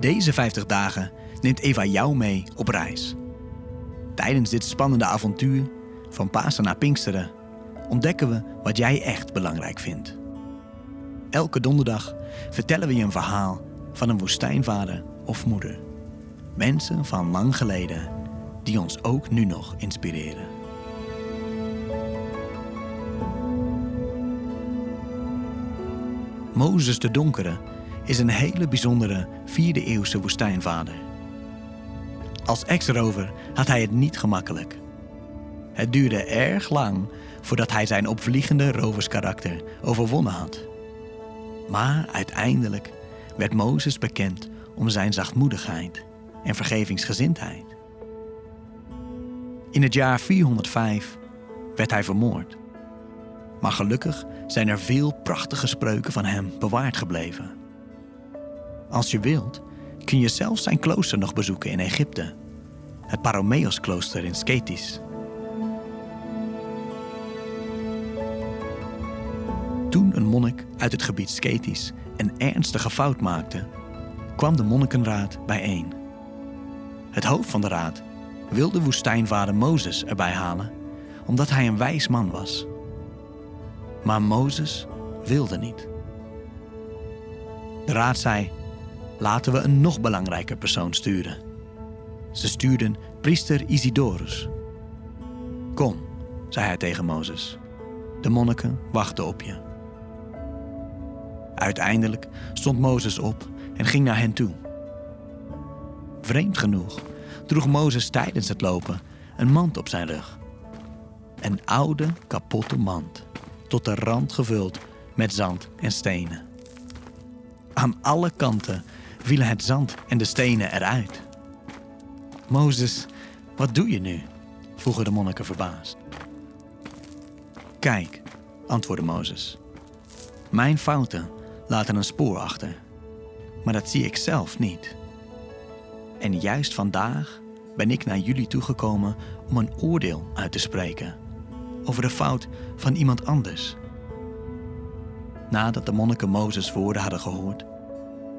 Deze 50 dagen neemt Eva jou mee op reis. Tijdens dit spannende avontuur, van Pasen naar Pinksteren, ontdekken we wat jij echt belangrijk vindt. Elke donderdag vertellen we je een verhaal van een woestijnvader of moeder. Mensen van lang geleden die ons ook nu nog inspireren. Mozes de Donkere is een hele bijzondere 4e eeuwse woestijnvader. Als ex-rover had hij het niet gemakkelijk. Het duurde erg lang voordat hij zijn opvliegende roverskarakter overwonnen had. Maar uiteindelijk werd Mozes bekend om zijn zachtmoedigheid en vergevingsgezindheid. In het jaar 405 werd hij vermoord. Maar gelukkig zijn er veel prachtige spreuken van hem bewaard gebleven. Als je wilt, kun je zelfs zijn klooster nog bezoeken in Egypte. Het Paromeos-klooster in Sketis. Toen een monnik uit het gebied Sketis een ernstige fout maakte, kwam de monnikenraad bijeen. Het hoofd van de raad wilde woestijnvader Mozes erbij halen, omdat hij een wijs man was. Maar Mozes wilde niet. De raad zei: laten we een nog belangrijker persoon sturen. Ze stuurden priester Isidorus. Kom, zei hij tegen Mozes. De monniken wachten op je. Uiteindelijk stond Mozes op en ging naar hen toe. Vreemd genoeg droeg Mozes tijdens het lopen een mand op zijn rug. Een oude, kapotte mand, tot de rand gevuld met zand en stenen. Aan alle kanten vielen het zand en de stenen eruit. Mozes, wat doe je nu? vroegen de monniken verbaasd. Kijk, antwoordde Mozes. Mijn fouten laten een spoor achter, maar dat zie ik zelf niet. En juist vandaag ben ik naar jullie toegekomen om een oordeel uit te spreken over de fout van iemand anders. Nadat de monniken Mozes' woorden hadden gehoord,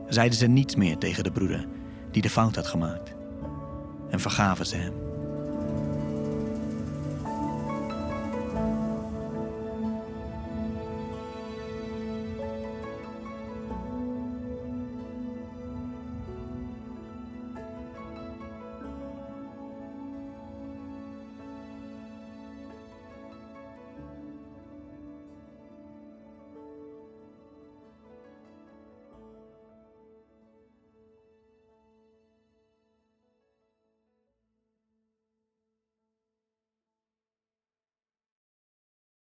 zeiden ze niets meer tegen de broeder die de fout had gemaakt en vergaven ze hem.